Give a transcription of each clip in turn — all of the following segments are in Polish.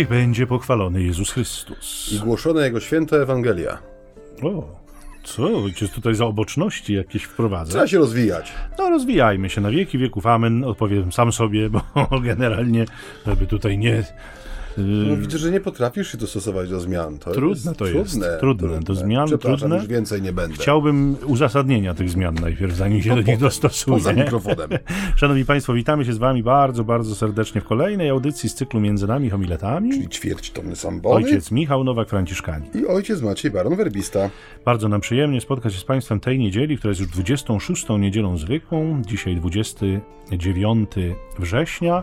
Niech będzie pochwalony Jezus Chrystus. I głoszona Jego święta Ewangelia. O, co? Ojciec tutaj za oboczności jakieś wprowadza? Trzeba się rozwijać. No rozwijajmy się na wieki wieków, amen, odpowiem sam sobie, bo generalnie, żeby tutaj nie... No, widzę, że nie potrafisz się dostosować do zmian. To Trudne jest to jest. trudne, Trudne. Do zmian trudne. już więcej nie będę. Chciałbym uzasadnienia tych zmian najpierw, zanim się do nich dostosuję. Poza mikrofonem. Szanowni Państwo, witamy się z Wami bardzo, bardzo serdecznie w kolejnej audycji z cyklu Między Nami Homiletami. Czyli ćwierć tony Sambony Ojciec Michał Nowak-Franciszkani. i ojciec Maciej Baron Werbista. Bardzo nam przyjemnie spotkać się z Państwem tej niedzieli, która jest już 26. niedzielą zwykłą. Dzisiaj 29 września.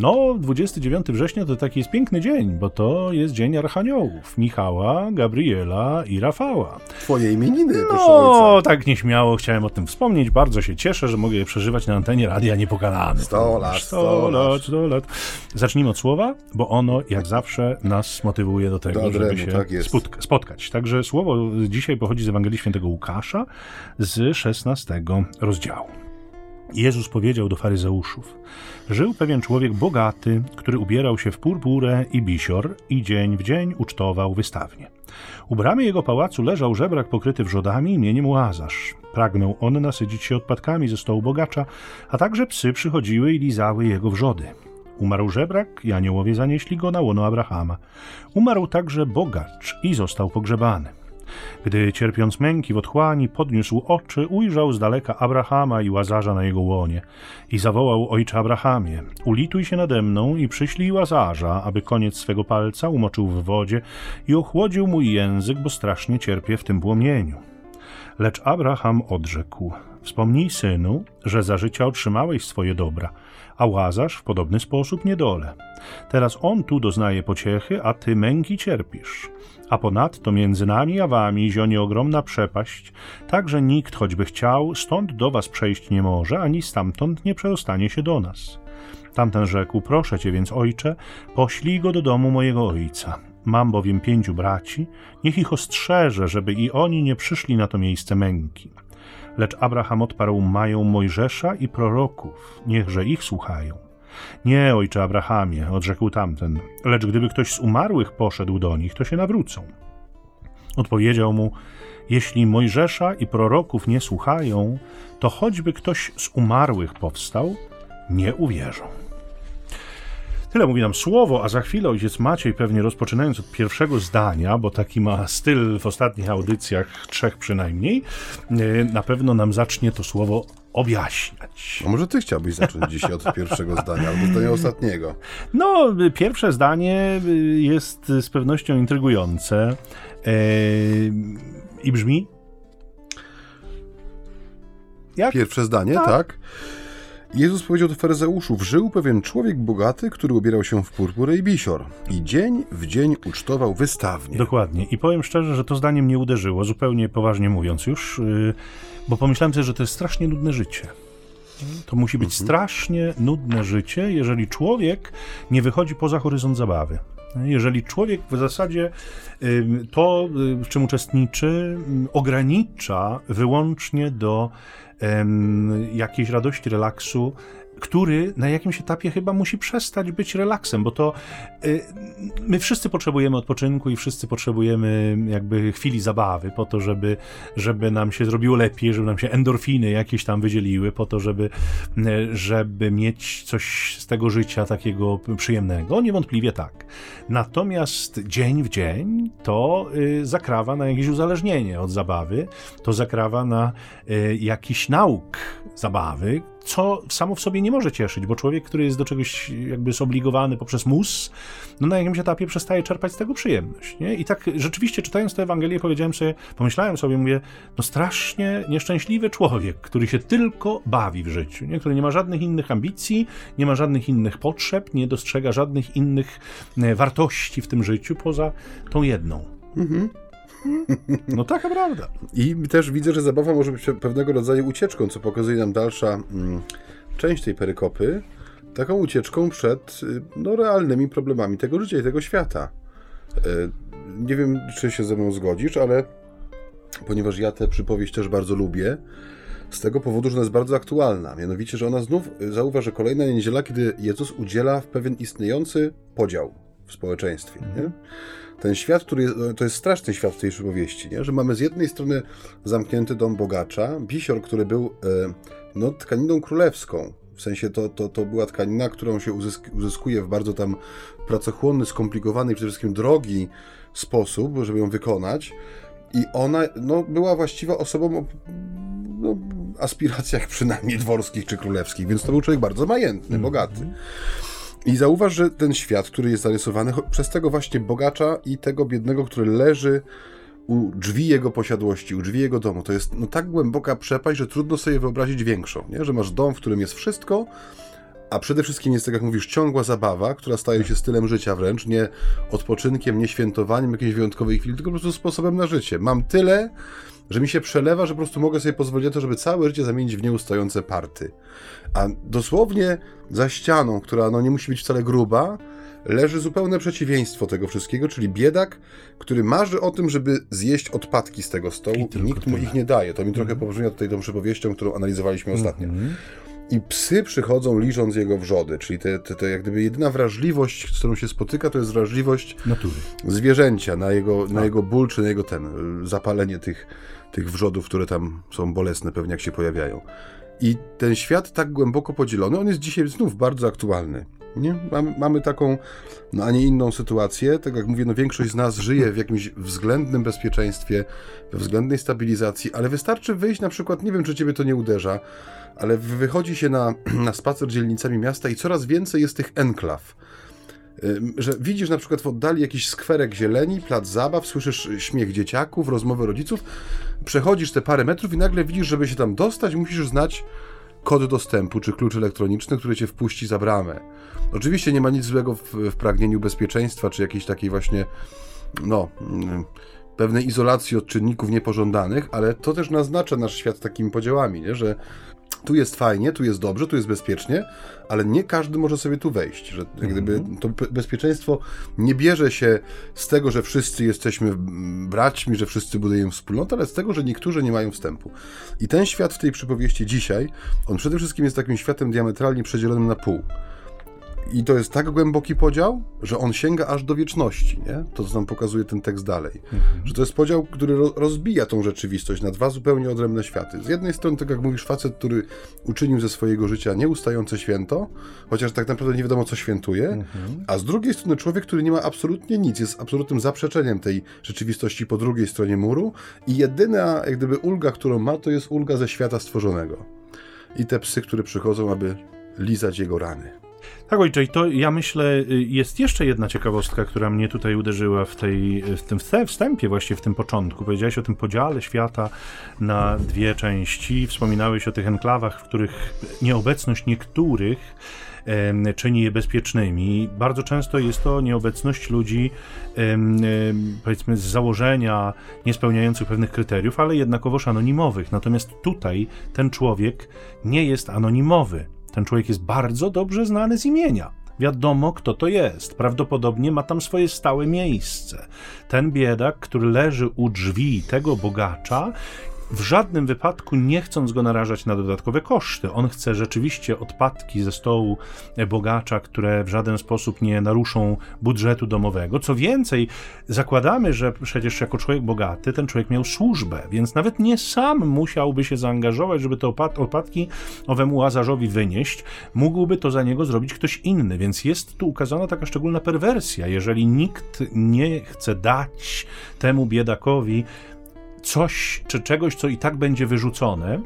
No, 29 września to taki jest piękny dzień, bo to jest dzień Archaniołów. Michała, Gabriela i Rafała. Twoje imieniny, proszę No, tak nieśmiało chciałem o tym wspomnieć. Bardzo się cieszę, że mogę je przeżywać na antenie Radia Niepokalane. Sto lat, sto lat. 100 lat. Zacznijmy od słowa, bo ono, jak zawsze, nas motywuje do tego, żeby się tak spotka- spotkać. Także słowo dzisiaj pochodzi z Ewangelii Świętego Łukasza z 16 rozdziału. Jezus powiedział do faryzeuszów: Żył pewien człowiek bogaty, który ubierał się w purpurę i bisior i dzień w dzień ucztował wystawnie. U bramy jego pałacu leżał żebrak pokryty wrzodami imieniem Łazarz. Pragnął on nasycić się odpadkami ze stołu bogacza, a także psy przychodziły i lizały jego wrzody. Umarł żebrak i aniołowie zanieśli go na łono Abrahama. Umarł także bogacz i został pogrzebany. Gdy cierpiąc męki w otchłani podniósł oczy, ujrzał z daleka Abrahama i Łazarza na jego łonie i zawołał ojcze Abrahamie, ulituj się nade mną i przyślij Łazarza, aby koniec swego palca umoczył w wodzie i ochłodził mój język, bo strasznie cierpię w tym płomieniu. Lecz Abraham odrzekł: Wspomnij, synu, że za życia otrzymałeś swoje dobra, a łazarz w podobny sposób niedole. Teraz on tu doznaje pociechy, a ty męki cierpisz. A ponadto między nami a wami zionie ogromna przepaść, tak że nikt, choćby chciał, stąd do was przejść nie może, ani stamtąd nie przedostanie się do nas. Tamten rzekł: Proszę cię więc, ojcze, poślij go do domu mojego ojca. Mam bowiem pięciu braci, niech ich ostrzeże, żeby i oni nie przyszli na to miejsce męki. Lecz Abraham odparł: Mają Mojżesza i proroków, niechże ich słuchają. Nie, ojcze Abrahamie, odrzekł tamten, lecz gdyby ktoś z umarłych poszedł do nich, to się nawrócą. Odpowiedział mu: Jeśli Mojżesza i proroków nie słuchają, to choćby ktoś z umarłych powstał, nie uwierzą. Tyle mówi nam słowo, a za chwilę ojciec Maciej, pewnie rozpoczynając od pierwszego zdania, bo taki ma styl w ostatnich audycjach, trzech przynajmniej, e, na pewno nam zacznie to słowo objaśniać. A może ty chciałbyś zacząć dzisiaj od pierwszego zdania, albo zdania ostatniego? No, y, pierwsze zdanie y, jest z pewnością intrygujące e, i brzmi. Jak? Pierwsze zdanie, Tak. tak? Jezus powiedział do faryzeuszów, żył pewien człowiek bogaty, który ubierał się w purpurę i bisior i dzień w dzień ucztował wystawnie. Dokładnie. I powiem szczerze, że to zdanie mnie uderzyło, zupełnie poważnie mówiąc już, yy, bo pomyślałem sobie, że to jest strasznie nudne życie. To musi być strasznie nudne życie, jeżeli człowiek nie wychodzi poza horyzont zabawy. Jeżeli człowiek w zasadzie to, y, w czym uczestniczy, ogranicza wyłącznie do jakiejś radości, relaksu, który na jakimś etapie chyba musi przestać być relaksem, bo to y, my wszyscy potrzebujemy odpoczynku i wszyscy potrzebujemy jakby chwili zabawy po to, żeby, żeby nam się zrobiło lepiej, żeby nam się endorfiny jakieś tam wydzieliły, po to, żeby, y, żeby mieć coś z tego życia takiego przyjemnego. Niewątpliwie tak. Natomiast dzień w dzień to y, zakrawa na jakieś uzależnienie od zabawy, to zakrawa na y, jakiś nauk zabawy, co samo w sobie nie może cieszyć, bo człowiek, który jest do czegoś jakby zobligowany poprzez mus, no na jakimś etapie przestaje czerpać z tego przyjemność. Nie? I tak rzeczywiście czytając tę Ewangelię powiedziałem sobie, pomyślałem sobie, mówię, no strasznie nieszczęśliwy człowiek, który się tylko bawi w życiu, nie? który nie ma żadnych innych ambicji, nie ma żadnych innych potrzeb, nie dostrzega żadnych innych e, wartości w tym życiu poza tą jedną. No taka prawda. I też widzę, że zabawa może być pewnego rodzaju ucieczką, co pokazuje nam dalsza mm, część tej perykopy. Taką ucieczką przed y, no, realnymi problemami tego życia i tego świata. Y, Nie wiem, czy się ze mną zgodzisz, ale ponieważ ja tę przypowieść też bardzo lubię, z tego powodu, że ona jest bardzo aktualna. Mianowicie, że ona znów zauważy, że kolejna niedziela, kiedy Jezus udziela w pewien istniejący podział w społeczeństwie. Nie? Ten świat, który jest, to jest straszny świat w tej przypowieści, nie? że mamy z jednej strony zamknięty dom bogacza, bisior, który był e, no, tkaniną królewską, w sensie to, to, to była tkanina, którą się uzysk uzyskuje w bardzo tam pracochłonny, skomplikowany i przede wszystkim drogi sposób, żeby ją wykonać. I ona no, była właściwa osobą o no, aspiracjach przynajmniej dworskich czy królewskich, więc to był człowiek bardzo majętny, -hmm. bogaty. I zauważ, że ten świat, który jest zarysowany przez tego właśnie bogacza i tego biednego, który leży u drzwi jego posiadłości, u drzwi jego domu, to jest no, tak głęboka przepaść, że trudno sobie wyobrazić większą, nie? że masz dom, w którym jest wszystko, a przede wszystkim jest, tak jak mówisz, ciągła zabawa, która staje się stylem życia wręcz, nie odpoczynkiem, nie świętowaniem jakiejś wyjątkowej chwili, tylko po prostu sposobem na życie. Mam tyle, że mi się przelewa, że po prostu mogę sobie pozwolić na to, żeby całe życie zamienić w nieustające party. A dosłownie za ścianą, która no nie musi być wcale gruba, leży zupełne przeciwieństwo tego wszystkiego, czyli biedak, który marzy o tym, żeby zjeść odpadki z tego stołu i, i nikt mu ich nie daje. To mi trochę mm. pobrzmia tutaj tą przypowieścią, którą analizowaliśmy ostatnio. Mm -hmm. I psy przychodzą licząc jego wrzody, czyli te, te, te jak gdyby jedyna wrażliwość, z którą się spotyka, to jest wrażliwość Natury. zwierzęcia na jego, na jego ból, czy na jego ten, zapalenie tych, tych wrzodów, które tam są bolesne pewnie jak się pojawiają. I ten świat tak głęboko podzielony, on jest dzisiaj znów bardzo aktualny. Nie? Mamy, mamy taką, no a nie inną sytuację. Tak jak mówię, no większość z nas żyje w jakimś względnym bezpieczeństwie, we względnej stabilizacji, ale wystarczy wyjść na przykład, nie wiem czy ciebie to nie uderza, ale wychodzi się na, na spacer dzielnicami miasta i coraz więcej jest tych enklaw że widzisz na przykład w oddali jakiś skwerek zieleni, plac zabaw, słyszysz śmiech dzieciaków, rozmowy rodziców, przechodzisz te parę metrów i nagle widzisz, żeby się tam dostać, musisz znać kod dostępu czy klucz elektroniczny, który cię wpuści za bramę. Oczywiście nie ma nic złego w, w pragnieniu bezpieczeństwa czy jakiejś takiej właśnie, no, mm, pewnej izolacji od czynników niepożądanych, ale to też naznacza nasz świat takimi podziałami, nie? że tu jest fajnie, tu jest dobrze, tu jest bezpiecznie, ale nie każdy może sobie tu wejść. Że gdyby mhm. to bezpieczeństwo nie bierze się z tego, że wszyscy jesteśmy braćmi, że wszyscy budujemy wspólnotę, ale z tego, że niektórzy nie mają wstępu. I ten świat w tej przypowieści dzisiaj, on przede wszystkim jest takim światem diametralnie przedzielonym na pół. I to jest tak głęboki podział, że on sięga aż do wieczności, nie? To, co nam pokazuje ten tekst dalej. Mhm. Że to jest podział, który rozbija tą rzeczywistość na dwa zupełnie odrębne światy. Z jednej strony, tak jak mówisz, facet, który uczynił ze swojego życia nieustające święto, chociaż tak naprawdę nie wiadomo, co świętuje, mhm. a z drugiej strony człowiek, który nie ma absolutnie nic, jest absolutnym zaprzeczeniem tej rzeczywistości po drugiej stronie muru i jedyna, jak gdyby, ulga, którą ma, to jest ulga ze świata stworzonego. I te psy, które przychodzą, aby lizać jego rany. Tak, ojcze, i to ja myślę, y, jest jeszcze jedna ciekawostka, która mnie tutaj uderzyła w, tej, w tym wstępie, właśnie w tym początku. Powiedziałeś o tym podziale świata na dwie części, wspominałeś o tych enklawach, w których nieobecność niektórych czyni je bezpiecznymi. Bardzo często jest to nieobecność ludzi, powiedzmy, z założenia niespełniających pewnych kryteriów, ale jednakowoż anonimowych. Natomiast tutaj ten człowiek nie jest anonimowy. Ten człowiek jest bardzo dobrze znany z imienia. Wiadomo, kto to jest. Prawdopodobnie ma tam swoje stałe miejsce. Ten biedak, który leży u drzwi tego bogacza, w żadnym wypadku nie chcąc go narażać na dodatkowe koszty. On chce rzeczywiście odpadki ze stołu bogacza, które w żaden sposób nie naruszą budżetu domowego. Co więcej, zakładamy, że przecież jako człowiek bogaty ten człowiek miał służbę, więc nawet nie sam musiałby się zaangażować, żeby te odpadki owemu łazarzowi wynieść. Mógłby to za niego zrobić ktoś inny, więc jest tu ukazana taka szczególna perwersja. Jeżeli nikt nie chce dać temu biedakowi coś czy czegoś, co i tak będzie wyrzucone,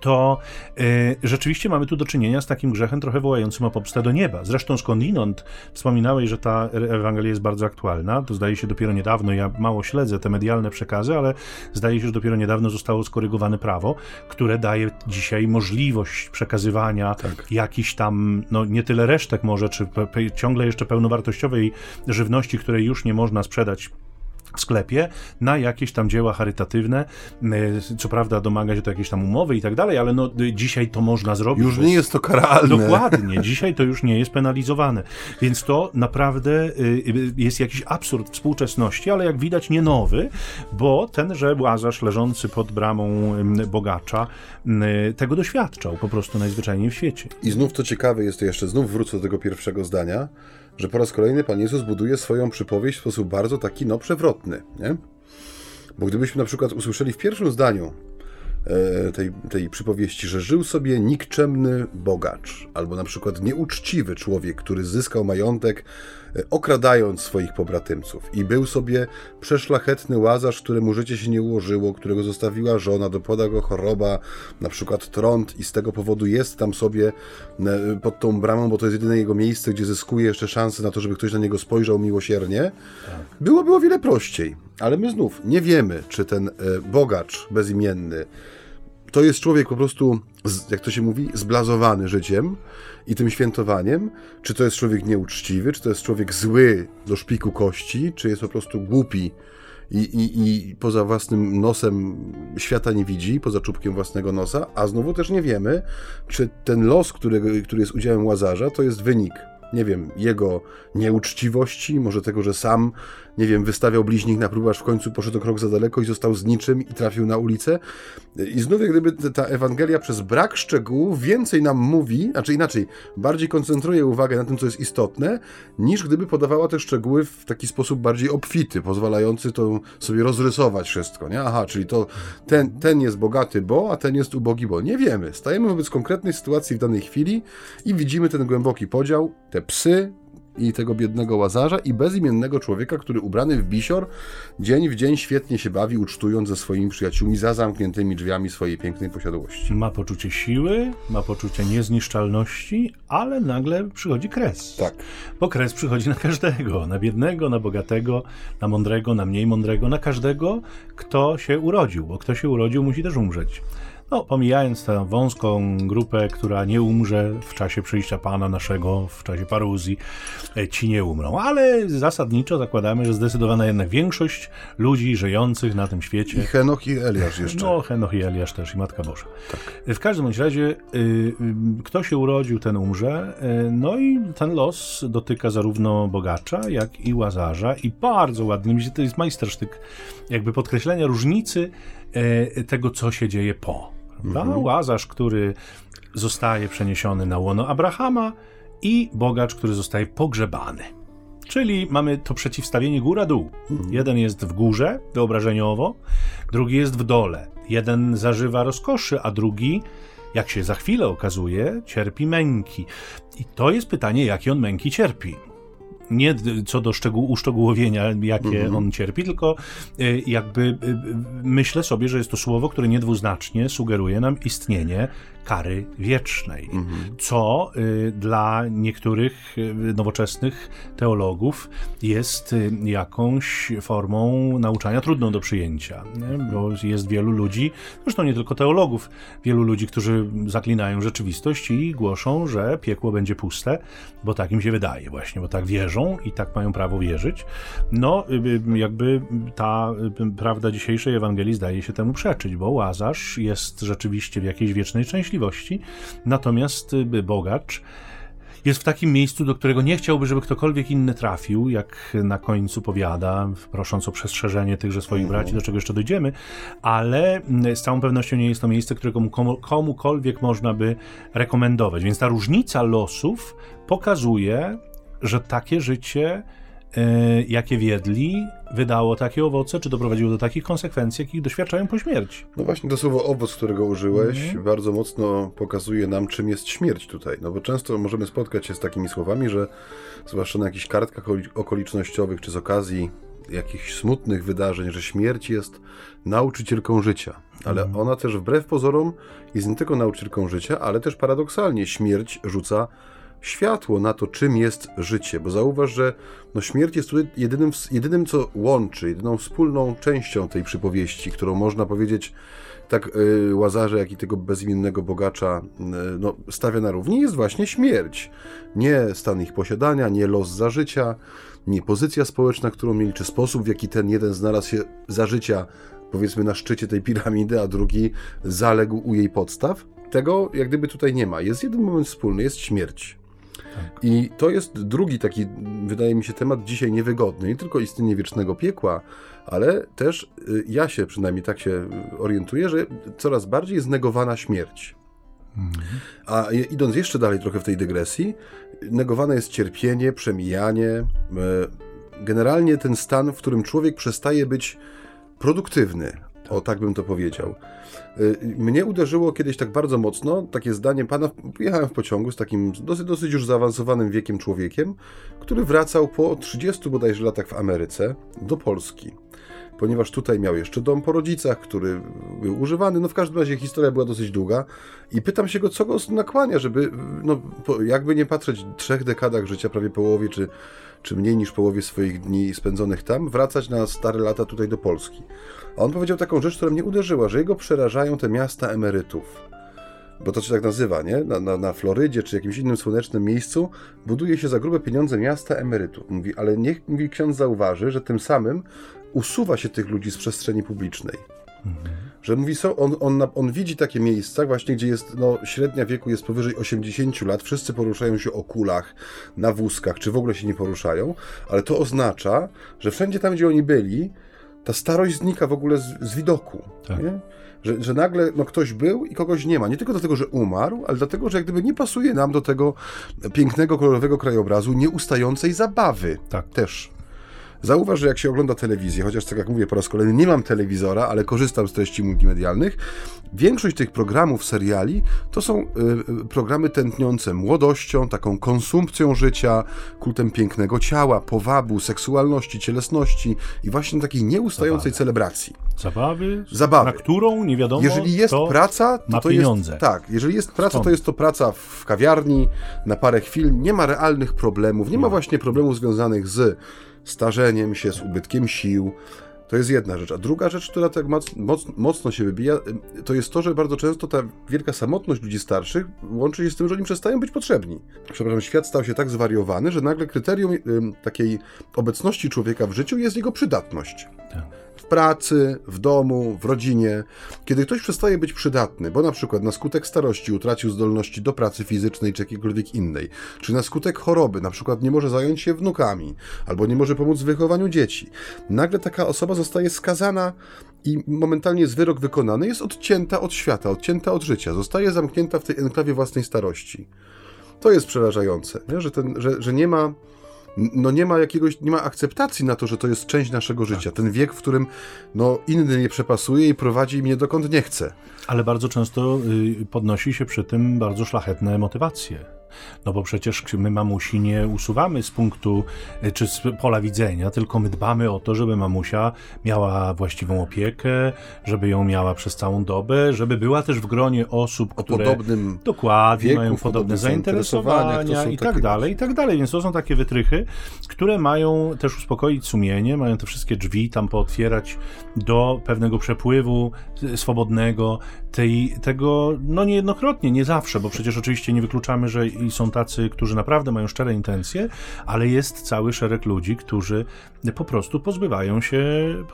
to y, rzeczywiście mamy tu do czynienia z takim grzechem trochę wołającym o pomstę do nieba. Zresztą skądinąd wspominałeś, że ta Ewangelia jest bardzo aktualna, to zdaje się dopiero niedawno, ja mało śledzę te medialne przekazy, ale zdaje się, że dopiero niedawno zostało skorygowane prawo, które daje dzisiaj możliwość przekazywania tak. jakichś tam, no nie tyle resztek może, czy ciągle jeszcze pełnowartościowej żywności, której już nie można sprzedać w sklepie na jakieś tam dzieła charytatywne. Co prawda domaga się to jakieś tam umowy i tak dalej, ale no dzisiaj to można zrobić. Już nie jest to karalne. Dokładnie, dzisiaj to już nie jest penalizowane. Więc to naprawdę jest jakiś absurd współczesności, ale jak widać nie nowy, bo tenże Łazarz leżący pod bramą bogacza tego doświadczał po prostu najzwyczajniej w świecie. I znów to ciekawe jest jeszcze, znów wrócę do tego pierwszego zdania, że po raz kolejny Pan Jezus buduje swoją przypowieść w sposób bardzo taki, no, przewrotny, nie? Bo gdybyśmy na przykład usłyszeli w pierwszym zdaniu tej, tej przypowieści, że żył sobie nikczemny bogacz, albo na przykład nieuczciwy człowiek, który zyskał majątek okradając swoich pobratymców. I był sobie przeszlachetny łazarz, któremu życie się nie ułożyło, którego zostawiła żona, dopada go choroba, na przykład trąd i z tego powodu jest tam sobie e, pod tą bramą, bo to jest jedyne jego miejsce, gdzie zyskuje jeszcze szansę na to, żeby ktoś na niego spojrzał miłosiernie. Było, było wiele prościej. Ale my znów nie wiemy, czy ten e, bogacz bezimienny to jest człowiek po prostu, jak to się mówi, zblazowany życiem, i tym świętowaniem, czy to jest człowiek nieuczciwy, czy to jest człowiek zły do szpiku kości, czy jest po prostu głupi i, i, i poza własnym nosem świata nie widzi, poza czubkiem własnego nosa, a znowu też nie wiemy, czy ten los, który, który jest udziałem Łazarza, to jest wynik nie wiem, jego nieuczciwości, może tego, że sam, nie wiem, wystawiał bliźnik na próbę, aż w końcu poszedł krok za daleko i został z niczym i trafił na ulicę. I znów jak gdyby ta Ewangelia przez brak szczegółów więcej nam mówi, znaczy inaczej, bardziej koncentruje uwagę na tym, co jest istotne, niż gdyby podawała te szczegóły w taki sposób bardziej obfity, pozwalający to sobie rozrysować wszystko, nie? Aha, czyli to ten, ten jest bogaty, bo, a ten jest ubogi, bo. Nie wiemy. Stajemy wobec konkretnej sytuacji w danej chwili i widzimy ten głęboki podział, te psy i tego biednego łazarza i bezimiennego człowieka, który ubrany w bisior dzień w dzień świetnie się bawi, ucztując ze swoimi przyjaciółmi za zamkniętymi drzwiami swojej pięknej posiadłości. Ma poczucie siły, ma poczucie niezniszczalności, ale nagle przychodzi kres. Tak. Bo kres przychodzi na każdego, na biednego, na bogatego, na mądrego, na mniej mądrego, na każdego, kto się urodził, bo kto się urodził musi też umrzeć. No, pomijając tę wąską grupę, która nie umrze w czasie przyjścia Pana naszego, w czasie paruzji, e, ci nie umrą. Ale zasadniczo zakładamy, że zdecydowana jednak większość ludzi żyjących na tym świecie. I Henoch i Eliasz jeszcze. No, Henoch i Eliasz też, i Matka Boża. Tak. W każdym bądź razie, y, kto się urodził, ten umrze. No i ten los dotyka zarówno bogacza, jak i łazarza. I bardzo ładny, to jest majstersztyk, jakby podkreślenia różnicy tego, co się dzieje po. Mhm. Łazarz, który zostaje przeniesiony na łono Abrahama i bogacz, który zostaje pogrzebany. Czyli mamy to przeciwstawienie góra-dół. Mhm. Jeden jest w górze, wyobrażeniowo, drugi jest w dole. Jeden zażywa rozkoszy, a drugi, jak się za chwilę okazuje, cierpi męki. I to jest pytanie, jakie on męki cierpi nie co do szczegół, uszczegółowienia, jakie mm -hmm. on cierpi, tylko y, jakby y, y, myślę sobie, że jest to słowo, które niedwuznacznie sugeruje nam istnienie kary wiecznej, mhm. co dla niektórych nowoczesnych teologów jest jakąś formą nauczania trudną do przyjęcia, nie? bo jest wielu ludzi, zresztą nie tylko teologów, wielu ludzi, którzy zaklinają rzeczywistość i głoszą, że piekło będzie puste, bo tak im się wydaje właśnie, bo tak wierzą i tak mają prawo wierzyć. No, jakby ta prawda dzisiejszej Ewangelii zdaje się temu przeczyć, bo Łazarz jest rzeczywiście w jakiejś wiecznej części Natomiast y, bogacz jest w takim miejscu, do którego nie chciałby, żeby ktokolwiek inny trafił, jak na końcu powiada, prosząc o przestrzeżenie tychże swoich braci, do czego jeszcze dojdziemy, ale z całą pewnością nie jest to miejsce, którego komu, komukolwiek można by rekomendować. Więc ta różnica losów pokazuje, że takie życie E, jakie wiedli, wydało takie owoce, czy doprowadziło do takich konsekwencji, jakich doświadczają po śmierci. No właśnie to słowo owoc, którego użyłeś, mm. bardzo mocno pokazuje nam, czym jest śmierć tutaj. No bo często możemy spotkać się z takimi słowami, że zwłaszcza na jakichś kartkach okolicznościowych, czy z okazji jakichś smutnych wydarzeń, że śmierć jest nauczycielką życia. Ale mm. ona też wbrew pozorom jest nie tylko nauczycielką życia, ale też paradoksalnie śmierć rzuca światło na to, czym jest życie, bo zauważ, że no śmierć jest jedynym, jedynym, co łączy, jedyną wspólną częścią tej przypowieści, którą można powiedzieć tak y, Łazarze, jak i tego bezimiennego bogacza y, no, stawia na równi, jest właśnie śmierć. Nie stan ich posiadania, nie los za życia, nie pozycja społeczna, którą mieli, czy sposób, w jaki ten jeden znalazł się za życia, powiedzmy, na szczycie tej piramidy, a drugi zaległ u jej podstaw. Tego jak gdyby tutaj nie ma. Jest jeden moment wspólny, jest śmierć. Tak. I to jest drugi taki, wydaje mi się, temat dzisiaj niewygodny. Nie tylko istnienie wiecznego piekła, ale też y, ja się przynajmniej tak się orientuję, że coraz bardziej jest negowana śmierć. Mhm. A idąc jeszcze dalej trochę w tej dygresji, negowane jest cierpienie, przemijanie, e, generalnie ten stan, w którym człowiek przestaje być produktywny. O, tak bym to powiedział. E, mnie uderzyło kiedyś tak bardzo mocno takie zdanie pana. Jechałem w pociągu z takim dosyć, dosyć już zaawansowanym wiekiem człowiekiem, który wracał po 30 bodajże latach w Ameryce do Polski ponieważ tutaj miał jeszcze dom po rodzicach, który był używany. No w każdym razie historia była dosyć długa i pytam się go, co go nakłania, żeby, no jakby nie patrzeć w trzech dekadach życia, prawie połowie, czy, czy mniej niż połowie swoich dni spędzonych tam, wracać na stare lata tutaj do Polski. A on powiedział taką rzecz, która mnie uderzyła, że jego przerażają te miasta emerytów bo to się tak nazywa, nie? Na, na, na, Florydzie czy jakimś innym słonecznym miejscu buduje się za grube pieniądze miasta emerytów. Mówi, ale niech mówi, ksiądz zauważy, że tym samym usuwa się tych ludzi z przestrzeni publicznej. Mhm. Że mówi, so, on, on, on widzi takie miejsca, właśnie gdzie jest no, średnia wieku jest powyżej 80 lat, wszyscy poruszają się o kulach, na wózkach, czy w ogóle się nie poruszają, ale to oznacza, że wszędzie tam, gdzie oni byli, ta starość znika w ogóle z, z widoku. Tak. Że, że nagle no, ktoś był i kogoś nie ma. Nie tylko dlatego, że umarł, ale dlatego, że jak gdyby nie pasuje nam do tego pięknego, kolorowego krajobrazu, nieustającej zabawy. Tak. Też. Zauważ, że jak się ogląda telewizję, chociaż tak jak mówię po raz kolejny, nie mam telewizora, ale korzystam z treści multimedialnych, większość tych programów, seriali to są y, y, programy tętniące młodością, taką konsumpcją życia, kultem pięknego ciała, powabu, seksualności, cielesności i właśnie takiej nieustającej Zabawy. celebracji. Zabawy, Zabawy, na którą nie wiadomo, Jeżeli jest praca, to, to pieniądze. jest tak, jeżeli jest praca, Stąd. to jest to praca w kawiarni na parę chwil, nie ma realnych problemów, nie ma właśnie problemów związanych z starzeniem się, z ubytkiem sił. To jest jedna rzecz. A druga rzecz, która tak moc, moc, mocno się wybija, to jest to, że bardzo często ta wielka samotność ludzi starszych łączy się z tym, że oni przestają być potrzebni. Przepraszam, świat stał się tak zwariowany, że nagle kryterium takiej obecności człowieka w życiu jest jego przydatność. Tak w pracy, w domu, w rodzinie. Kiedy ktoś przestaje być przydatny, bo na przykład na skutek starości utracił zdolności do pracy fizycznej czy jakiejkolwiek innej, czy na skutek choroby, na przykład nie może zająć się wnukami, albo nie może pomóc w wychowaniu dzieci, nagle taka osoba zostaje skazana i momentalnie jest wyrok wykonany, jest odcięta od świata, odcięta od życia, zostaje zamknięta w tej enklawie własnej starości. To jest przerażające, nie? Że, ten, że, że nie ma no nie ma jakiegoś, nie ma akceptacji na to, że to jest część naszego życia. Ten wiek, w którym no, inny nie przepasuje i prowadzi mnie dokąd nie chce. Ale bardzo często y, podnosi się przy tym bardzo szlachetne motywacje. No bo przecież my mamusi nie usuwamy z punktu e, czy z pola widzenia, tylko my dbamy o to, żeby mamusia miała właściwą opiekę, żeby ją miała przez całą dobę, żeby była też w gronie osób, które podobnym dokładnie wieku, mają podobne zainteresowania i tak dalej, i tak dalej. Więc to są takie wytrychy, które mają też uspokoić sumienie, mają te wszystkie drzwi tam pootwierać do pewnego przepływu e, swobodnego, tej, tego, no niejednokrotnie, nie zawsze, bo przecież oczywiście nie wykluczamy, że i są tacy, którzy naprawdę mają szczere intencje, ale jest cały szereg ludzi, którzy po prostu pozbywają się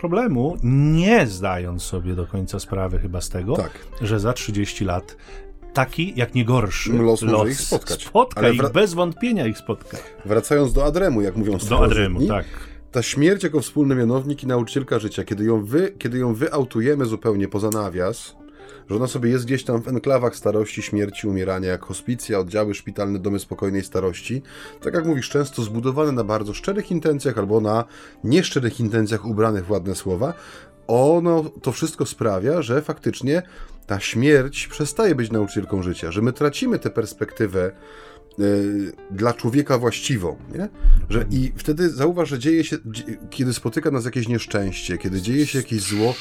problemu, nie zdając sobie do końca sprawy chyba z tego, tak. że za 30 lat taki, jak nie gorszy los, los ich spotkać. Spotka Ale ich, bez wątpienia ich spotka. Wracając do Adremu, jak mówią Do Adremu, tak. Ta śmierć jako wspólny mianownik i nauczycielka życia, kiedy ją, wy, kiedy ją wyautujemy zupełnie poza nawias, że ona sobie jest gdzieś tam w enklawach starości, śmierci, umierania, jak hospicja, oddziały szpitalne, domy spokojnej starości. Tak jak mówisz, często zbudowane na bardzo szczerych intencjach albo na nieszczerych intencjach ubranych w ładne słowa. Ono, to wszystko sprawia, że faktycznie ta śmierć przestaje być nauczycielką życia, że my tracimy tę perspektywę dla człowieka właściwą, nie? Że I wtedy zauważ, że dzieje się, kiedy spotyka nas jakieś nieszczęście, kiedy dzieje się jakieś zło,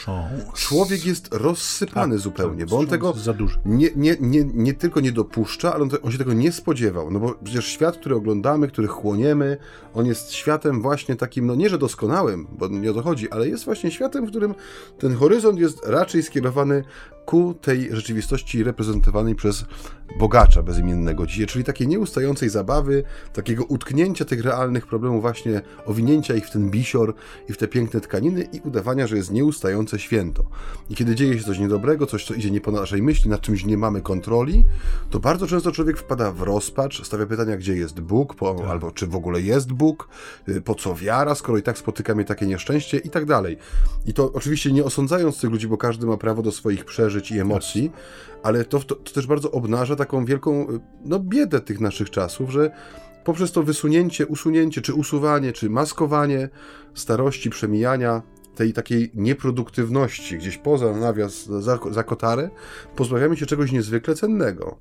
człowiek jest rozsypany tak, zupełnie, bo on tego nie, nie, nie, nie tylko nie dopuszcza, ale on, on, się tego nie spodziewał, no bo przecież świat, który oglądamy, który chłoniemy, on jest światem właśnie takim, no nie, że doskonałym, bo nie o to chodzi, ale jest właśnie światem, w którym ten horyzont jest raczej skierowany ku tej rzeczywistości reprezentowanej przez bogacza bezimiennego dzisiaj, czyli takiej nieustającej zabawy, takiego utknięcia tych realnych problemów, właśnie owinięcia ich w ten bisior i w te piękne tkaniny i udawania, że jest nieustające święto. I kiedy dzieje się coś niedobrego, coś, co idzie nie po naszej myśli, nad czymś nie mamy kontroli, to bardzo często człowiek wpada w rozpacz, stawia pytania, gdzie jest Bóg, po, tak. albo czy w ogóle jest Bóg, y, po co wiara, skoro i tak spotyka mnie takie nieszczęście i tak dalej. I to oczywiście nie osądzając tych ludzi, bo każdy ma prawo do swoich przeżyć i emocji, ale to, to, to też bardzo obnaża taką wielką no, biedę tych naszych czasów, że poprzez to wysunięcie, usunięcie, czy usuwanie, czy maskowanie starości, przemijania, tej takiej nieproduktywności gdzieś poza nawias, za, za kotarę, pozbawiamy się czegoś niezwykle cennego,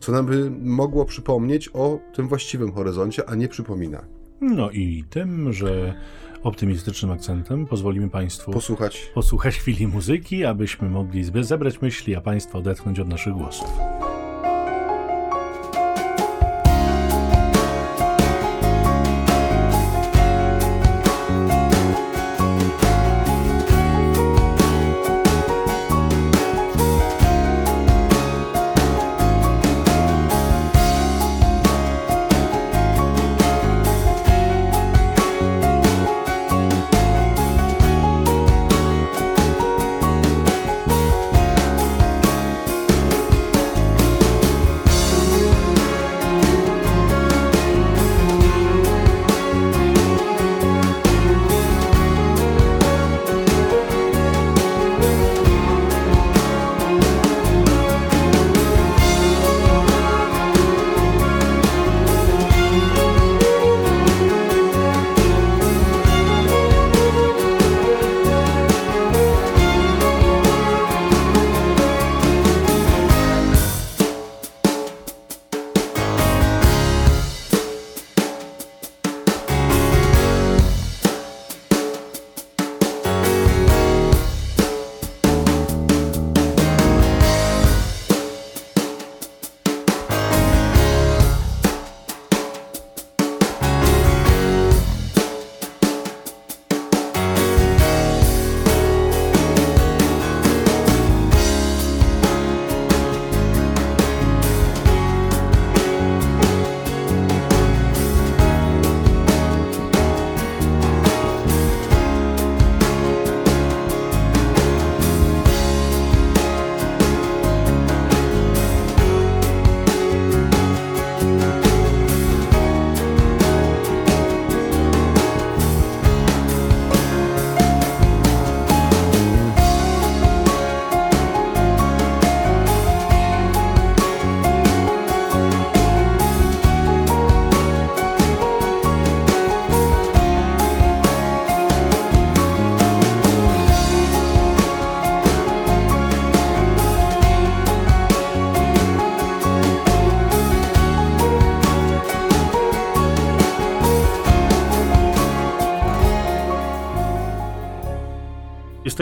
co nam by mogło przypomnieć o tym właściwym horyzoncie, a nie przypomina. No i tym, że optymistycznym akcentem pozwolimy Państwu posłuchać, posłuchać chwili muzyki, abyśmy mogli zebrać myśli, a Państwo odetchnąć od naszych głosów.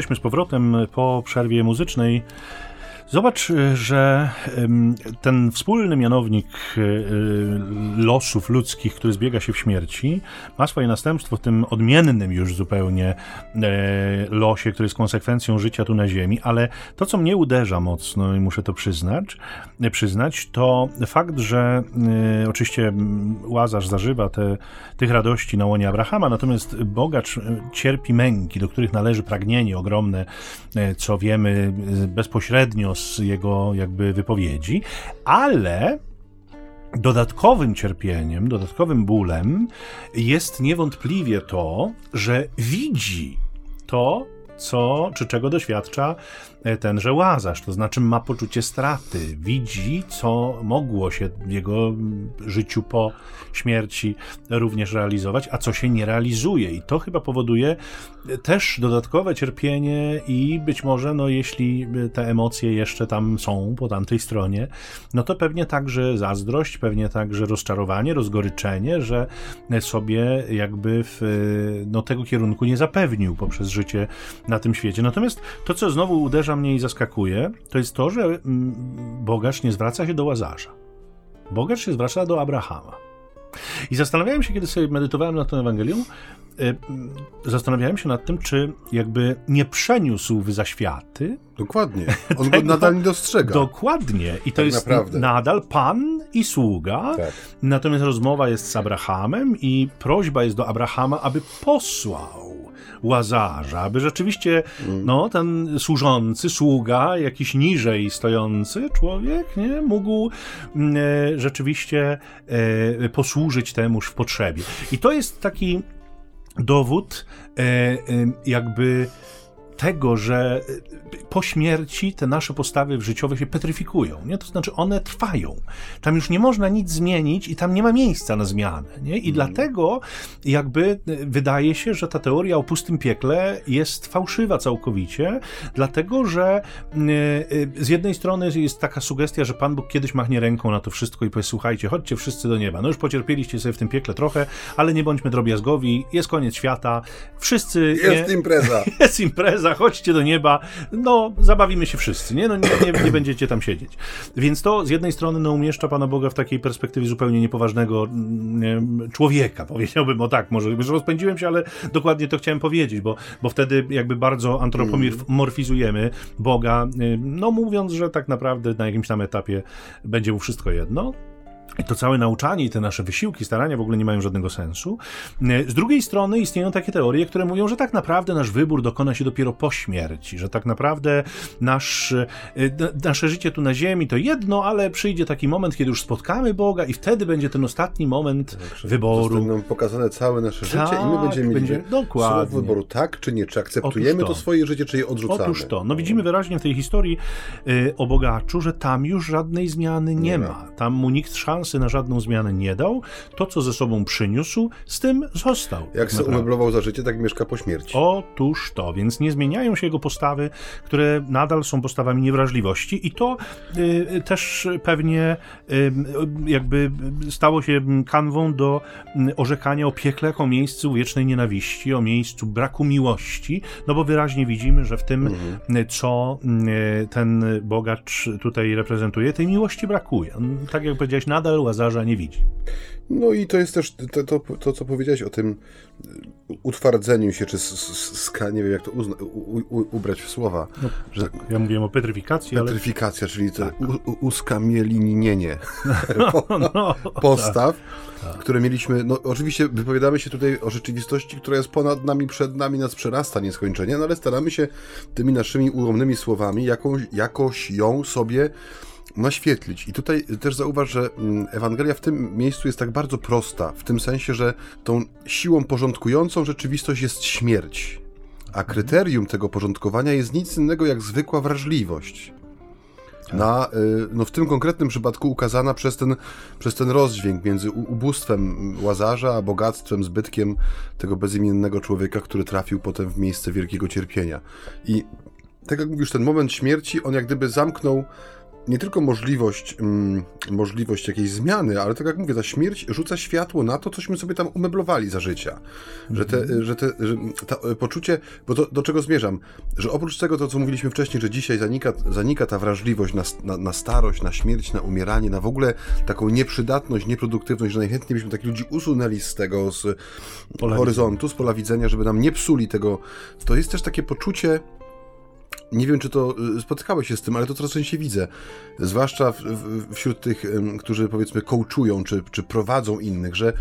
Jesteśmy z powrotem po przerwie muzycznej. Zobacz, że ten wspólny mianownik e, losów ludzkich, który zbiega się w śmierci, ma swoje następstwo w tym odmiennym już zupełnie e, losie, który jest konsekwencją życia tu na Ziemi, ale to, co mnie uderza mocno i muszę to przyznać, e, przyznać to fakt, że oczywiście Łazarz zażywa te, tych radości na łonie Abrahama, natomiast bogacz cierpi męki, do których należy pragnienie ogromne, co wiemy bezpośrednio jego jakby wypowiedzi, ale dodatkowym cierpieniem, dodatkowym bólem jest niewątpliwie to, że widzi to, co, czy czego doświadcza tenże łazarz, to znaczy ma poczucie straty, widzi, co mogło się w jego życiu po śmierci również realizować, a co się nie realizuje. I to chyba powoduje też dodatkowe cierpienie i być może, no jeśli te emocje jeszcze tam są po tamtej stronie, no to pewnie także zazdrość, pewnie także rozczarowanie, rozgoryczenie, że sobie jakby w, no, tego kierunku nie zapewnił poprzez życie na tym świecie. Natomiast to, co znowu uderza mnie i zaskakuje, to jest to, że mm, bogacz nie zwraca się do Łazarza. Bogacz się zwraca do Abrahama. I zastanawiałem się, kiedy sobie medytowałem nad tą Ewangelią, y, zastanawiałem się nad tym, czy jakby nie przeniósł w zaświaty. Dokładnie. On go nadal nie dostrzega. Dokładnie. I to Tak jest naprawdę. nadal pan i sługa. Tak. Natomiast rozmowa jest z Abrahamem i prośba jest do Abrahama, aby posłał Łazarza, aby rzeczywiście no, ten służący, sługa, jakiś niżej stojący człowiek, nie, mógł mm, e, rzeczywiście e, posłużyć temuż w potrzebie. I to jest taki dowód e, e, jakby tego, że e, po śmierci te nasze postawy życiowe się petryfikują, nie? To znaczy one trwają. Tam już nie można nic zmienić i tam nie ma miejsca na zmianę, nie? I dlatego jakby e, wydaje się, że ta teoria o pustym piekle jest fałszywa całkowicie, dlatego, że e, z jednej strony jest taka sugestia, że Pan Bóg kiedyś machnie ręką na to wszystko i powie, słuchajcie, chodźcie wszyscy do nieba. No już pocierpieliście sobie w tym piekle trochę, ale nie bądźmy drobiazgowi, jest koniec świata, wszyscy... Jest nie, impreza. jest impreza, chodźcie do nieba, no zabawimy się wszyscy, nie? No nie, nie, nie będziecie tam siedzieć. Więc to z jednej strony no, umieszcza Pana Boga w takiej perspektywie zupełnie niepoważnego mm, człowieka, powiedziałbym o tak, może już rozpędziłem się, ale dokładnie to chciałem powiedzieć, bo, bo wtedy jakby bardzo antropomorfizujemy Boga, y, no mówiąc, że tak naprawdę na jakimś tam etapie będzie mu wszystko jedno, to całe nauczanie i te nasze wysiłki, starania w ogóle nie mają żadnego sensu. Z drugiej strony istnieją takie teorie, które mówią, że tak naprawdę nasz wybór dokona się dopiero po śmierci, że tak naprawdę nasz, e, nasze życie tu na ziemi to jedno, ale przyjdzie taki moment, kiedy już spotkamy Boga i wtedy będzie ten ostatni moment wyboru. Zostaną pokazane całe nasze życie i my Tak, będziemy mieli będzie- dokładnie. słowo wyboru tak czy nie, czy akceptujemy to. to. swoje życie, czy je odrzucamy. Otóż to. No widzimy wyraźnie w tej historii y, o bogaczu, że tam już żadnej zmiany nie, Nie ma. Tam mu nikt szansy na żadną zmianę nie dał. To, co ze sobą przyniósł, z tym został. Jak się umeblował za życie, tak mieszka po śmierci. Otóż to, więc nie zmieniają się jego postawy, które nadal są postawami niewrażliwości i to y, też pewnie y, jakby stało się kanwą do y, orzekania o piekle jako miejscu wiecznej nienawiści, o miejscu braku miłości, no bo wyraźnie widzimy, że w tym, y, co y, ten bogacz tutaj reprezentuje, tej miłości brakuje. On, tak jak powiedziałeś, nadal Łazarza nie widzi. No i to jest też to, to, to co powiedziałeś o tym utwardzeniu się, czy ska, nie wiem jak to uzna, u, u, ubrać w słowa, że Ja mówiłem o petryfikacji, ale... petryfikacja, czyli to u, u, uskamielininienie No, postaw, które mieliśmy, no oczywiście wypowiadamy się tutaj o rzeczywistości, która jest ponad nami, przed nami, nas przerasta nieskończenie, no ale staramy się tymi naszymi ułomnymi słowami jakąś, jakoś ją sobie naświetlić. I tutaj też zauważ, że mm, Ewangelia w tym miejscu jest tak bardzo prosta, w tym sensie, że tą siłą porządkującą rzeczywistość jest śmierć. A kryterium tego porządkowania jest nic innego jak zwykła wrażliwość. Na, y, no w tym konkretnym przypadku ukazana przez ten, przez ten rozdźwięk między ubóstwem Łazarza, a bogactwem, zbytkiem tego bezimiennego człowieka, który trafił potem w miejsce wielkiego cierpienia. I tak jak mówisz, ten moment śmierci, on jak gdyby zamknął nie tylko możliwość, mm, możliwość jakiejś zmiany, ale tak jak mówię, ta śmierć rzuca światło na to, cośmy sobie tam umeblowali za życia. Że, te, że, te, że ta, e, poczucie, bo to, do czego zmierzam, że oprócz tego, to co mówiliśmy wcześniej, że dzisiaj zanika, zanika ta wrażliwość na, na, na starość, na śmierć, na umieranie, na w ogóle taką nieprzydatność, nieproduktywność, że najchętniej byśmy takich ludzi usunęli z tego, z Pola horyzontu, z pola widzenia, żeby nam nie psuli tego. To jest też takie poczucie, nie wiem, czy to y, spotykałeś się z tym, ale to coraz częściej widzę. Zwłaszcza w, w, wśród tych, którzy powiedzmy coachują, czy, czy prowadzą innych, że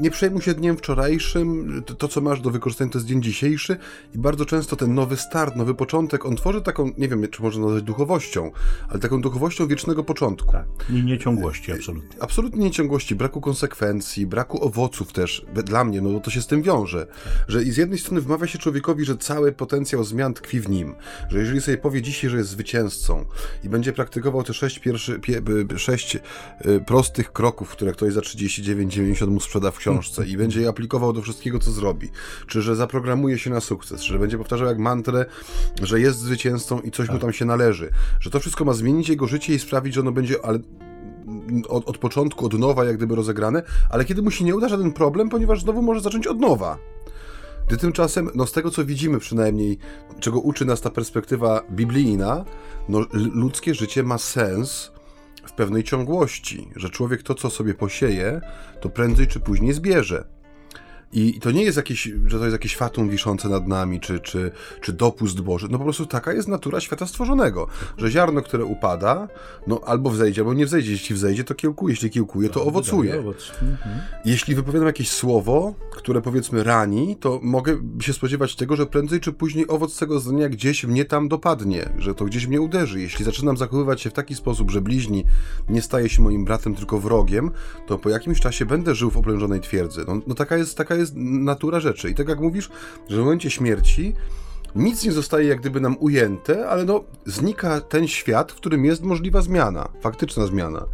nie przejmuj się dniem wczorajszym, to, co masz do wykorzystania to jest dzień dzisiejszy i bardzo często ten nowy start, nowy początek, on tworzy taką, nie wiem, czy można nazwać duchowością, ale taką duchowością wiecznego początku. Tak, nieciągłości absolutnie. Absolutnie nieciągłości, braku konsekwencji, braku owoców też, dla mnie, no bo to się z tym wiąże, że i z jednej strony wmawia się człowiekowi, że cały potencjał zmian tkwi w nim, że jeżeli sobie powie dzisiaj, że jest zwycięzcą i będzie praktykował te sześć, pierwszy, pie, sześć y, prostych kroków, które ktoś za 39,90 mu sprzeda w książce i będzie je aplikował do wszystkiego, co zrobi, czy że zaprogramuje się na sukces, że będzie powtarzał jak mantrę, że jest zwycięzcą i coś mu tam się należy, że to wszystko ma zmienić jego życie i sprawić, że ono będzie, ale od, od początku, od nowa, jak gdyby rozegrane, ale kiedy mu się nie uda żaden problem, ponieważ znowu może zacząć od nowa. Gdy tymczasem, no z tego co widzimy przynajmniej, czego uczy nas ta perspektywa biblijna, no ludzkie życie ma sens pewnej ciągłości, że człowiek to, co sobie posieje, to prędzej czy później zbierze. I to nie jest jakieś, że to jest jakieś fatum wiszące nad nami, czy, czy, czy dopust Boży. No po prostu taka jest natura świata stworzonego, że ziarno, które upada, no albo wzejdzie, albo nie wzejdzie. Jeśli wzejdzie, to kiełkuje, jeśli kiełkuje, to owocuje. Mhm. Jeśli wypowiadam jakieś słowo, które powiedzmy rani, to mogę się spodziewać tego, że prędzej czy później owoc tego zdania gdzieś mnie tam dopadnie, że to gdzieś mnie uderzy. Jeśli zaczynam zachowywać się w taki sposób, że bliźni nie staje się moim bratem, tylko wrogiem, to po jakimś czasie będę żył w oblężonej twierdzy. No, no taka jest, taka jest jest natura rzeczy. I tak jak mówisz, że w momencie śmierci nic nie zostaje jak gdyby nam ujęte, ale no znika ten świat, w którym jest możliwa zmiana, faktyczna zmiana.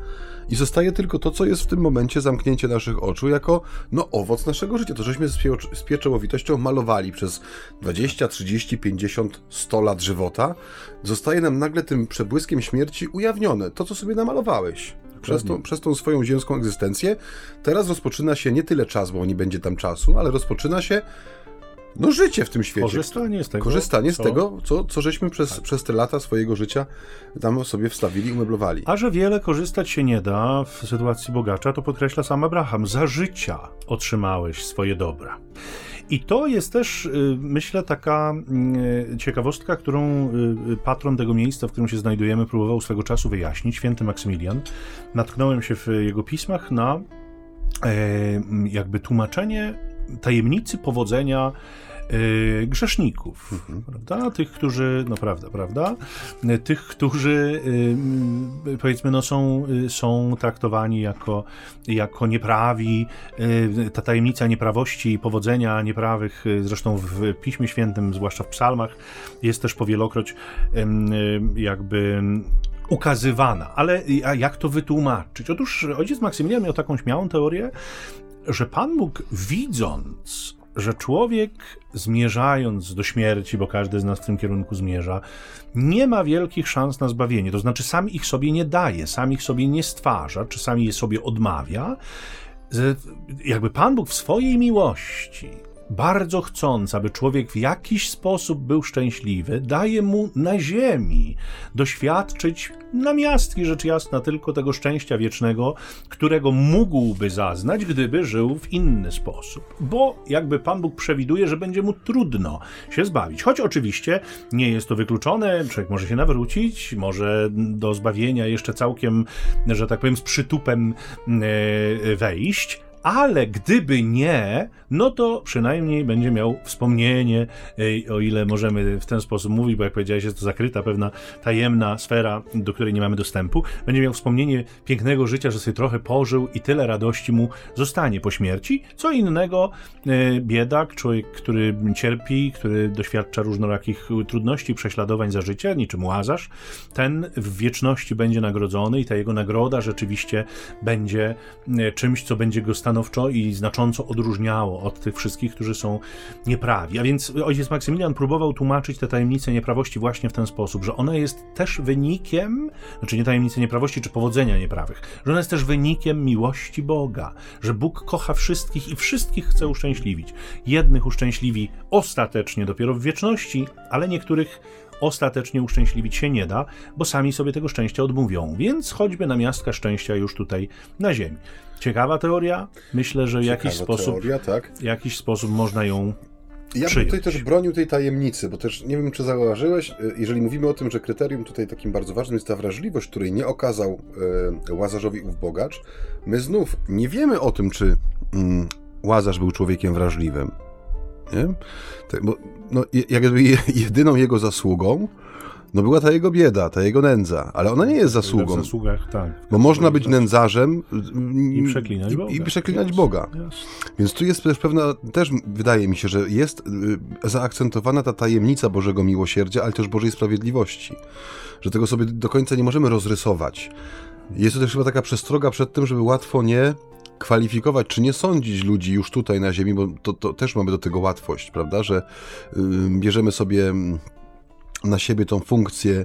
I zostaje tylko to, co jest w tym momencie zamknięcie naszych oczu, jako no, owoc naszego życia. To, żeśmy z, z pieczołowitością malowali przez 20, 30, 50, 100 lat żywota, zostaje nam nagle tym przebłyskiem śmierci ujawnione. To, co sobie namalowałeś przez tą, przez tą swoją ziemską egzystencję. Teraz rozpoczyna się nie tyle czas, bo nie będzie tam czasu, ale rozpoczyna się no życie w tym świecie. Korzystanie z tego. Korzystanie co? z tego, co, co żeśmy przez, tak. przez te lata swojego życia tam sobie wstawili, umeblowali. A że wiele korzystać się nie da w sytuacji bogacza, to podkreśla sam Abraham. Za życia otrzymałeś swoje dobra. I to jest też, y, myślę, taka y, ciekawostka, którą y, patron tego miejsca, w którym się znajdujemy, próbował swego czasu wyjaśnić, święty Maksymilian. Natknąłem się w jego pismach na e, jakby tłumaczenie tajemnicy powodzenia Y, grzeszników, mhm. prawda? Tych, którzy, no prawda, prawda? Tych, którzy y, powiedzmy, no są, y, są traktowani jako, jako nieprawi. Ta tajemnica nieprawości i powodzenia nieprawych, zresztą w Piśmie Świętym, zwłaszcza w psalmach, jest też powielokroć jakby ukazywana. Ale jak to wytłumaczyć? Otóż ojciec Maksymilian miał taką śmiałą teorię, że Pan Bóg widząc że człowiek zmierzając do śmierci, bo każdy z nas w tym kierunku zmierza, nie ma wielkich szans na zbawienie. To znaczy, sam ich sobie nie daje, sam ich sobie nie stwarza, czasami je sobie odmawia. Jakby Pan Bóg w swojej miłości bardzo chcąc, aby człowiek w jakiś sposób był szczęśliwy, daje mu na ziemi doświadczyć namiastki, rzecz jasna, tylko tego szczęścia wiecznego, którego mógłby zaznać, gdyby żył w inny sposób. Bo jakby Pan Bóg przewiduje, że będzie mu trudno się zbawić. Choć oczywiście nie jest to wykluczone, człowiek może się nawrócić, może do zbawienia jeszcze całkiem, że tak powiem, z przytupem e, wejść, ale gdyby nie, no to przynajmniej będzie miał wspomnienie, o ile możemy w ten sposób mówić, bo jak powiedziałeś, jest to zakryta pewna tajemna sfera, do której nie mamy dostępu. Będzie miał wspomnienie pięknego życia, że sobie trochę pożył i tyle radości mu zostanie po śmierci. Co innego e, biedak, człowiek, który cierpi, który doświadcza różnorakich trudności, prześladowań za życie, niczym łazarz, ten w wieczności będzie nagrodzony i ta jego nagroda rzeczywiście będzie e, czymś, co będzie go stanowczo i znacząco odróżniało od tych wszystkich, którzy są nieprawi. A więc ojciec Maksymilian próbował tłumaczyć tę tajemnicę nieprawości właśnie w ten sposób, że ona jest też wynikiem, znaczy nie tajemnicy nieprawości czy powodzenia nieprawych, że ona jest też wynikiem miłości Boga, że Bóg kocha wszystkich i wszystkich chce uszczęśliwić. Jednych uszczęśliwi ostatecznie dopiero w wieczności, ale niektórych ostatecznie uszczęśliwić się nie da, bo sami sobie tego szczęścia odmówią, więc choćby na miastka szczęścia już tutaj na ziemi. Ciekawa teoria. Myślę, że w jakiś sposób, teoria, tak. jakiś sposób można ją ja bym tutaj też bronił tej tajemnicy, bo też nie wiem, czy zauważyłeś, e, jeżeli mówimy o tym, że kryterium tutaj takim bardzo ważnym jest ta wrażliwość, której nie okazał e, Łazarzowi ów bogacz, my znów nie wiemy o tym, czy mm, Łazarz był człowiekiem wrażliwym. Nie? Tak, bo no, jakby jedyną jego zasługą no była ta jego bieda, ta jego nędza, ale ona nie jest zasługą. W zasługach, tak. Bo można być nędzarzem i przeklinać Boga. I przeklinać Boga. Więc tu jest też pewna, też wydaje mi się, że jest y, zaakcentowana ta tajemnica Bożego miłosierdzia, ale też Bożej sprawiedliwości. Że tego sobie do końca nie możemy rozrysować. Jest to też chyba taka przestroga przed tym, żeby łatwo nie kwalifikować, czy nie sądzić ludzi już tutaj na ziemi, bo to, to też mamy do tego łatwość, prawda, że y, bierzemy sobie na siebie tą funkcję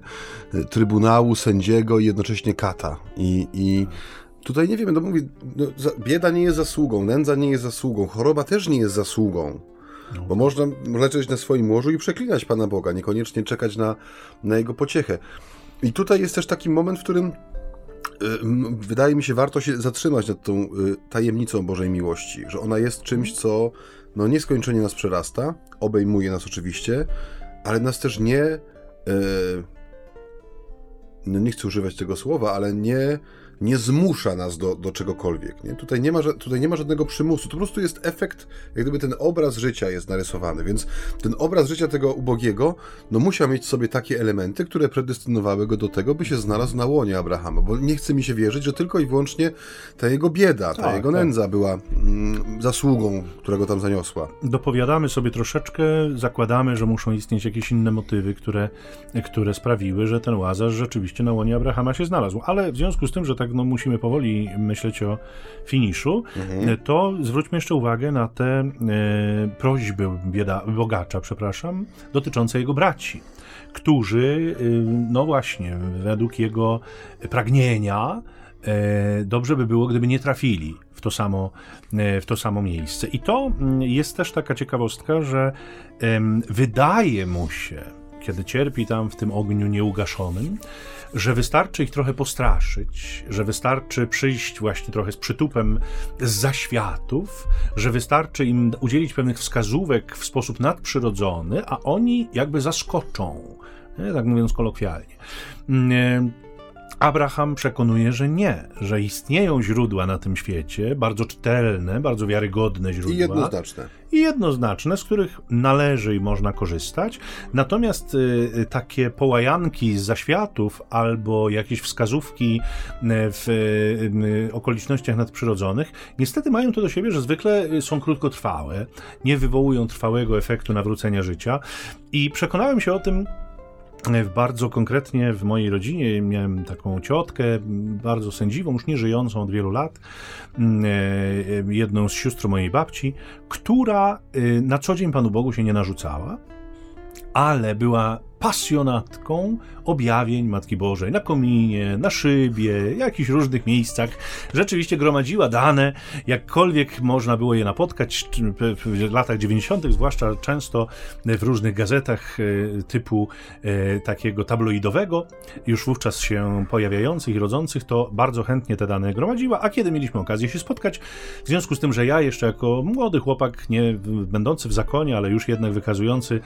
y, trybunału, sędziego i jednocześnie kata. I, i tutaj nie wiem, no mówi, no, bieda nie jest zasługą, nędza nie jest zasługą, choroba też nie jest zasługą. No. Bo można leżeć na swoim łożu i przeklinać Pana Boga, niekoniecznie czekać na, na Jego pociechę. I tutaj jest też taki moment, w którym wydaje mi się, warto się zatrzymać nad tą tajemnicą Bożej miłości, że ona jest czymś, co no, nieskończenie nas przerasta, obejmuje nas oczywiście, ale nas też nie. no nie chcę używać tego słowa, ale nie nie zmusza nas do, do czegokolwiek. Nie? Tutaj, nie ma, tutaj nie ma żadnego przymusu. To po prostu jest efekt, jak gdyby ten obraz życia jest narysowany. Więc ten obraz życia tego ubogiego, no musiał mieć w sobie takie elementy, które predestynowały go do tego, by się znalazł na łonie Abrahama. Bo nie chce mi się wierzyć, że tylko i wyłącznie ta jego bieda, ta tak, jego tak. nędza była mm, zasługą, która go tam zaniosła. Dopowiadamy sobie troszeczkę, zakładamy, że muszą istnieć jakieś inne motywy, które, które sprawiły, że ten Łazarz rzeczywiście na łonie Abrahama się znalazł. Ale w związku z tym, że tak tak no, musimy powoli myśleć o finiszu, mhm. to zwróćmy jeszcze uwagę na te e, prośby bieda, bogacza, przepraszam, dotyczące jego braci, którzy, e, no właśnie, według jego pragnienia, e, dobrze by było, gdyby nie trafili w to samo, e, w to samo miejsce. I to mm, jest też taka ciekawostka, że wydaje mu się, kiedy cierpi tam w tym ogniu nieugaszonym, że wystarczy ich trochę postraszyć, że wystarczy przyjść właśnie trochę z przytupem z zaświatów, że wystarczy im udzielić pewnych wskazówek w sposób nadprzyrodzony, a oni jakby zaskoczą, tak mówiąc kolokwialnie. Abraham przekonuje, że nie, że istnieją źródła na tym świecie, bardzo czytelne, bardzo wiarygodne źródła. I jednoznaczne. I jednoznaczne, z których należy i można korzystać. Natomiast y, y takie połajanki z zaświatów albo jakieś wskazówki y, w y, y, okolicznościach nadprzyrodzonych, niestety mają to do siebie, że zwykle są krótkotrwałe, nie wywołują trwałego efektu nawrócenia życia. I przekonałem się o tym bardzo konkretnie w mojej rodzinie miałem taką ciotkę, bardzo sędziwą, już nie żyjącą od wielu lat, mm, e, jedną z sióstr mojej babci, która e, na co dzień Panu Bogu się nie narzucała, ale była pasjonatką objawień Matki Bożej na kominie, na szybie, jakichś różnych miejscach. Rzeczywiście gromadziła dane, jakkolwiek można było je napotkać w latach 90., zwłaszcza często w różnych gazetach e, typu e, takiego tabloidowego, już wówczas się pojawiających i rodzących, to bardzo chętnie te dane gromadziła, a kiedy mieliśmy okazję się spotkać, w związku z tym, że ja jeszcze jako młody chłopak, nie będący w zakonie, ale już jednak wykazujący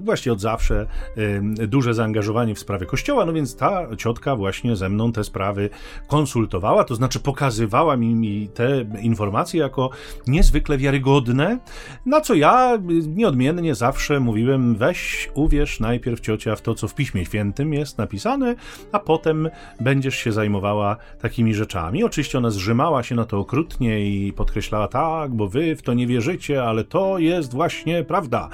właśnie od zawsze duże zaangażowanie w sprawy kościoła, no więc ta ciotka właśnie ze mną te sprawy konsultowała, to znaczy pokazywała mi, mi te informacje jako niezwykle wiarygodne, na co ja nieodmiennie zawsze mówiłem, weź uwierz najpierw ciocia w to, co w Piśmie Świętym jest napisane, a potem będziesz się zajmowała takimi rzeczami. Oczywiście ona zrzymała się na to okrutnie i podkreślała, tak, bo wy w to nie wierzycie, ale to jest właśnie prawda.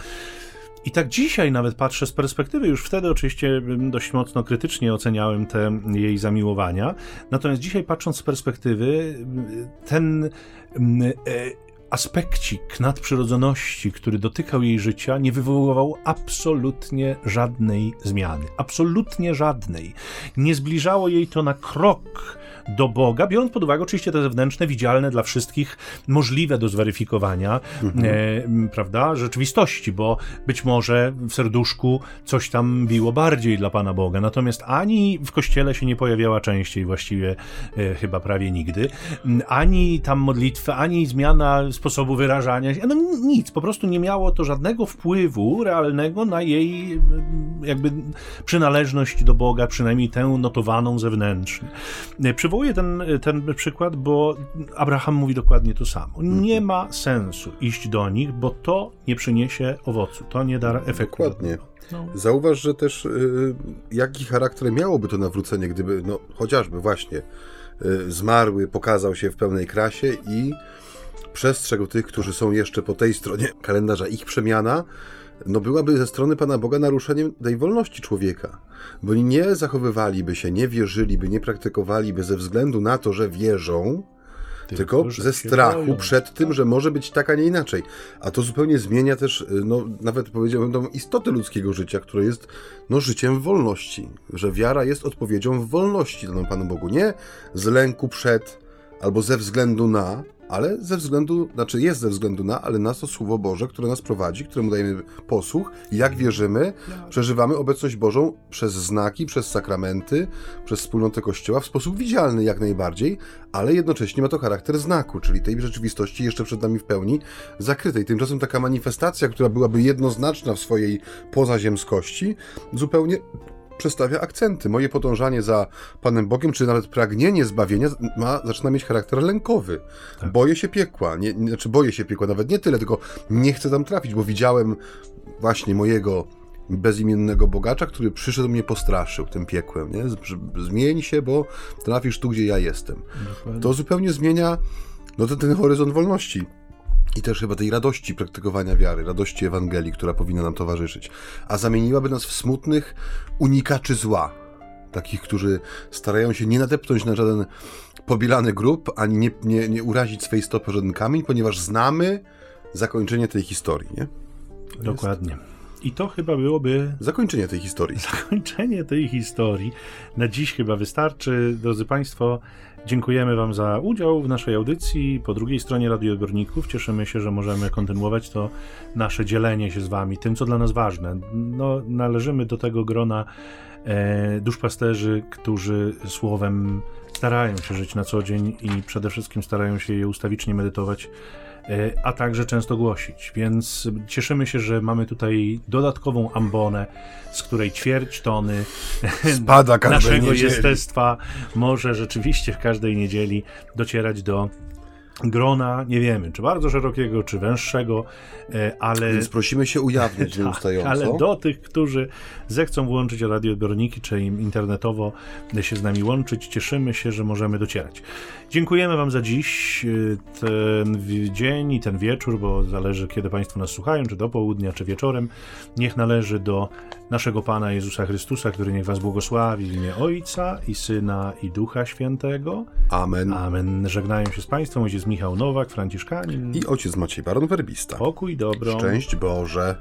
I tak dzisiaj nawet patrzę z perspektywy, już wtedy oczywiście dość mocno krytycznie oceniałem te jej zamiłowania. Natomiast dzisiaj patrząc z perspektywy, ten e, aspekcik nadprzyrodzoności, który dotykał jej życia, nie wywoływał absolutnie żadnej zmiany. Absolutnie żadnej. Nie zbliżało jej to na krok do Boga, biorąc pod uwagę oczywiście te zewnętrzne, widzialne dla wszystkich, możliwe do zweryfikowania, mhm. e, prawda, rzeczywistości, bo być może w serduszku coś tam biło bardziej dla Pana Boga, natomiast ani w kościele się nie pojawiała częściej, właściwie e, chyba prawie nigdy, ani tam modlitwa, ani zmiana sposobu wyrażania się, no nic, po prostu nie miało to żadnego wpływu realnego na jej jakby przynależność do Boga, przynajmniej tę notowaną zewnętrznie. E, przywołuję ten, ten przykład, bo Abraham mówi dokładnie to samo. Nie mhm. ma sensu iść do nich, bo to nie przyniesie owocu, to nie da efektu. Dokładnie. No. Zauważ, że też y, jaki charakter miałoby to nawrócenie, gdyby, no chociażby właśnie y, zmarły pokazał się w pełnej krasie i przestrzegł tych, którzy są jeszcze po tej stronie kalendarza, ich przemiana no byłaby ze strony Pana Boga naruszeniem tej wolności człowieka. Bo nie zachowywaliby się, nie wierzyliby, nie praktykowaliby ze względu na to, że wierzą, tylko, tylko ze strachu przed tym, że może być tak, a nie inaczej. A to zupełnie zmienia też, no, nawet powiedziałbym, tą istotę ludzkiego życia, które jest no, życiem w wolności. Że wiara jest odpowiedzią w wolności daną Panu Bogu. Nie z lęku przed, albo ze względu na, ale ze względu, znaczy jest ze względu na, ale na to Słowo Boże, które nas prowadzi, któremu dajemy posłuch, jak wierzymy, przeżywamy obecność Bożą przez znaki, przez sakramenty, przez wspólnotę Kościoła w sposób widzialny jak najbardziej, ale jednocześnie ma to charakter znaku, czyli tej rzeczywistości jeszcze przed nami w pełni zakrytej. Tymczasem taka manifestacja, która byłaby jednoznaczna w swojej pozaziemskości, zupełnie przestawia akcenty. Moje podążanie za Panem Bogiem, czy nawet pragnienie zbawienia ma, zaczyna mieć charakter lękowy. Tak. Boję się piekła, nie, znaczy boję się piekła, nawet nie tyle, tylko nie chcę tam trafić, bo widziałem właśnie mojego bezimiennego bogacza, który przyszedł mnie postraszył tym piekłem, nie? Zmień się, bo trafisz tu, gdzie ja jestem. Dokładnie. To zupełnie zmienia no, ten, ten horyzont wolności i też chyba tej radości praktykowania wiary, radości Ewangelii, która powinna nam towarzyszyć, a zamieniłaby nas w smutnych unikaczy zła. Takich, którzy starają się nie nadepnąć na żaden pobielany grób, ani nie, nie, nie urazić swej stopy żaden kamień, ponieważ znamy zakończenie tej historii, nie? Dokładnie. I to chyba byłoby. Zakończenie tej historii. Zakończenie tej historii. Na dziś chyba wystarczy. Drodzy Państwo, Dziękujemy Wam za udział w naszej audycji. Po drugiej stronie radioodbiorników cieszymy się, że możemy kontynuować to nasze dzielenie się z Wami tym, co dla nas ważne. No, należymy do tego grona e, duszpasterzy, którzy słowem starają się żyć na co dzień i przede wszystkim starają się je ustawicznie medytować E, a także często głosić. Więc cieszymy się, że mamy tutaj dodatkową ambonę, z której ćwierć tony Spada naszego niedzieli. jestestwa może rzeczywiście w każdej niedzieli docierać do grona, nie wiemy, czy bardzo szerokiego, czy węższego, e, ale... Więc prosimy się ujawnić tak, nieustająco. Ale do tych, którzy zechcą włączyć radioodbiorniki, czy im internetowo się z nami łączyć, cieszymy się, że możemy docierać. Dziękujemy Wam za dziś, e, ten dzień i ten wieczór, bo zależy, kiedy Państwo nas słuchają, czy do południa, czy wieczorem. Niech należy do naszego Pana Jezusa Chrystusa, który niech Was błogosławi w imię Ojca i Syna i Ducha Świętego. Amen. Amen. Żegnają się z Państwem ojciec Michał Nowak, Franciszkanin i ojciec Maciej Baron Werbista. Pokój, dobro. Szczęść Boże.